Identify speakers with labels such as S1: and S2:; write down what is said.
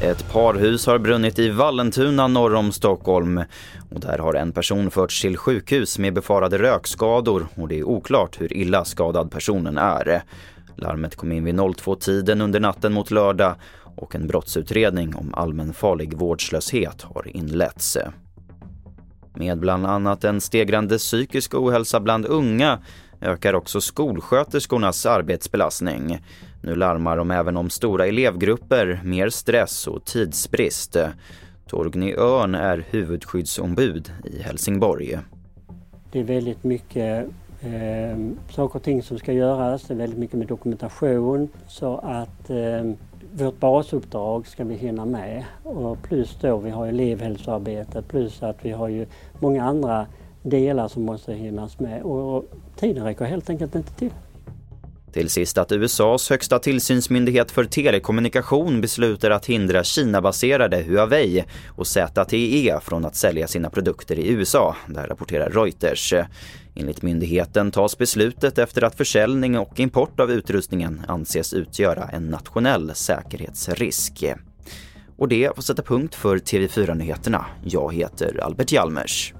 S1: Ett parhus har brunnit i Vallentuna norr om Stockholm. Och där har en person förts till sjukhus med befarade rökskador och det är oklart hur illa skadad personen är. Larmet kom in vid 02-tiden under natten mot lördag och en brottsutredning om allmänfarlig vårdslöshet har inletts. Med bland annat en stegrande psykisk ohälsa bland unga ökar också skolsköterskornas arbetsbelastning. Nu larmar de även om stora elevgrupper, mer stress och tidsbrist. Torgny Örn är huvudskyddsombud i Helsingborg.
S2: Det är väldigt mycket eh, saker och ting som ska göras. Det är väldigt mycket med dokumentation så att eh, vårt basuppdrag ska vi hinna med. Och plus då vi har elevhälsoarbete plus att vi har ju många andra delar som måste hinnas med och tiden räcker helt enkelt inte till.
S1: Till sist att USAs högsta tillsynsmyndighet för telekommunikation beslutar att hindra Kina-baserade Huawei och ZTE från att sälja sina produkter i USA, där rapporterar Reuters. Enligt myndigheten tas beslutet efter att försäljning och import av utrustningen anses utgöra en nationell säkerhetsrisk. Och det får sätta punkt för TV4-nyheterna. Jag heter Albert Hjalmers.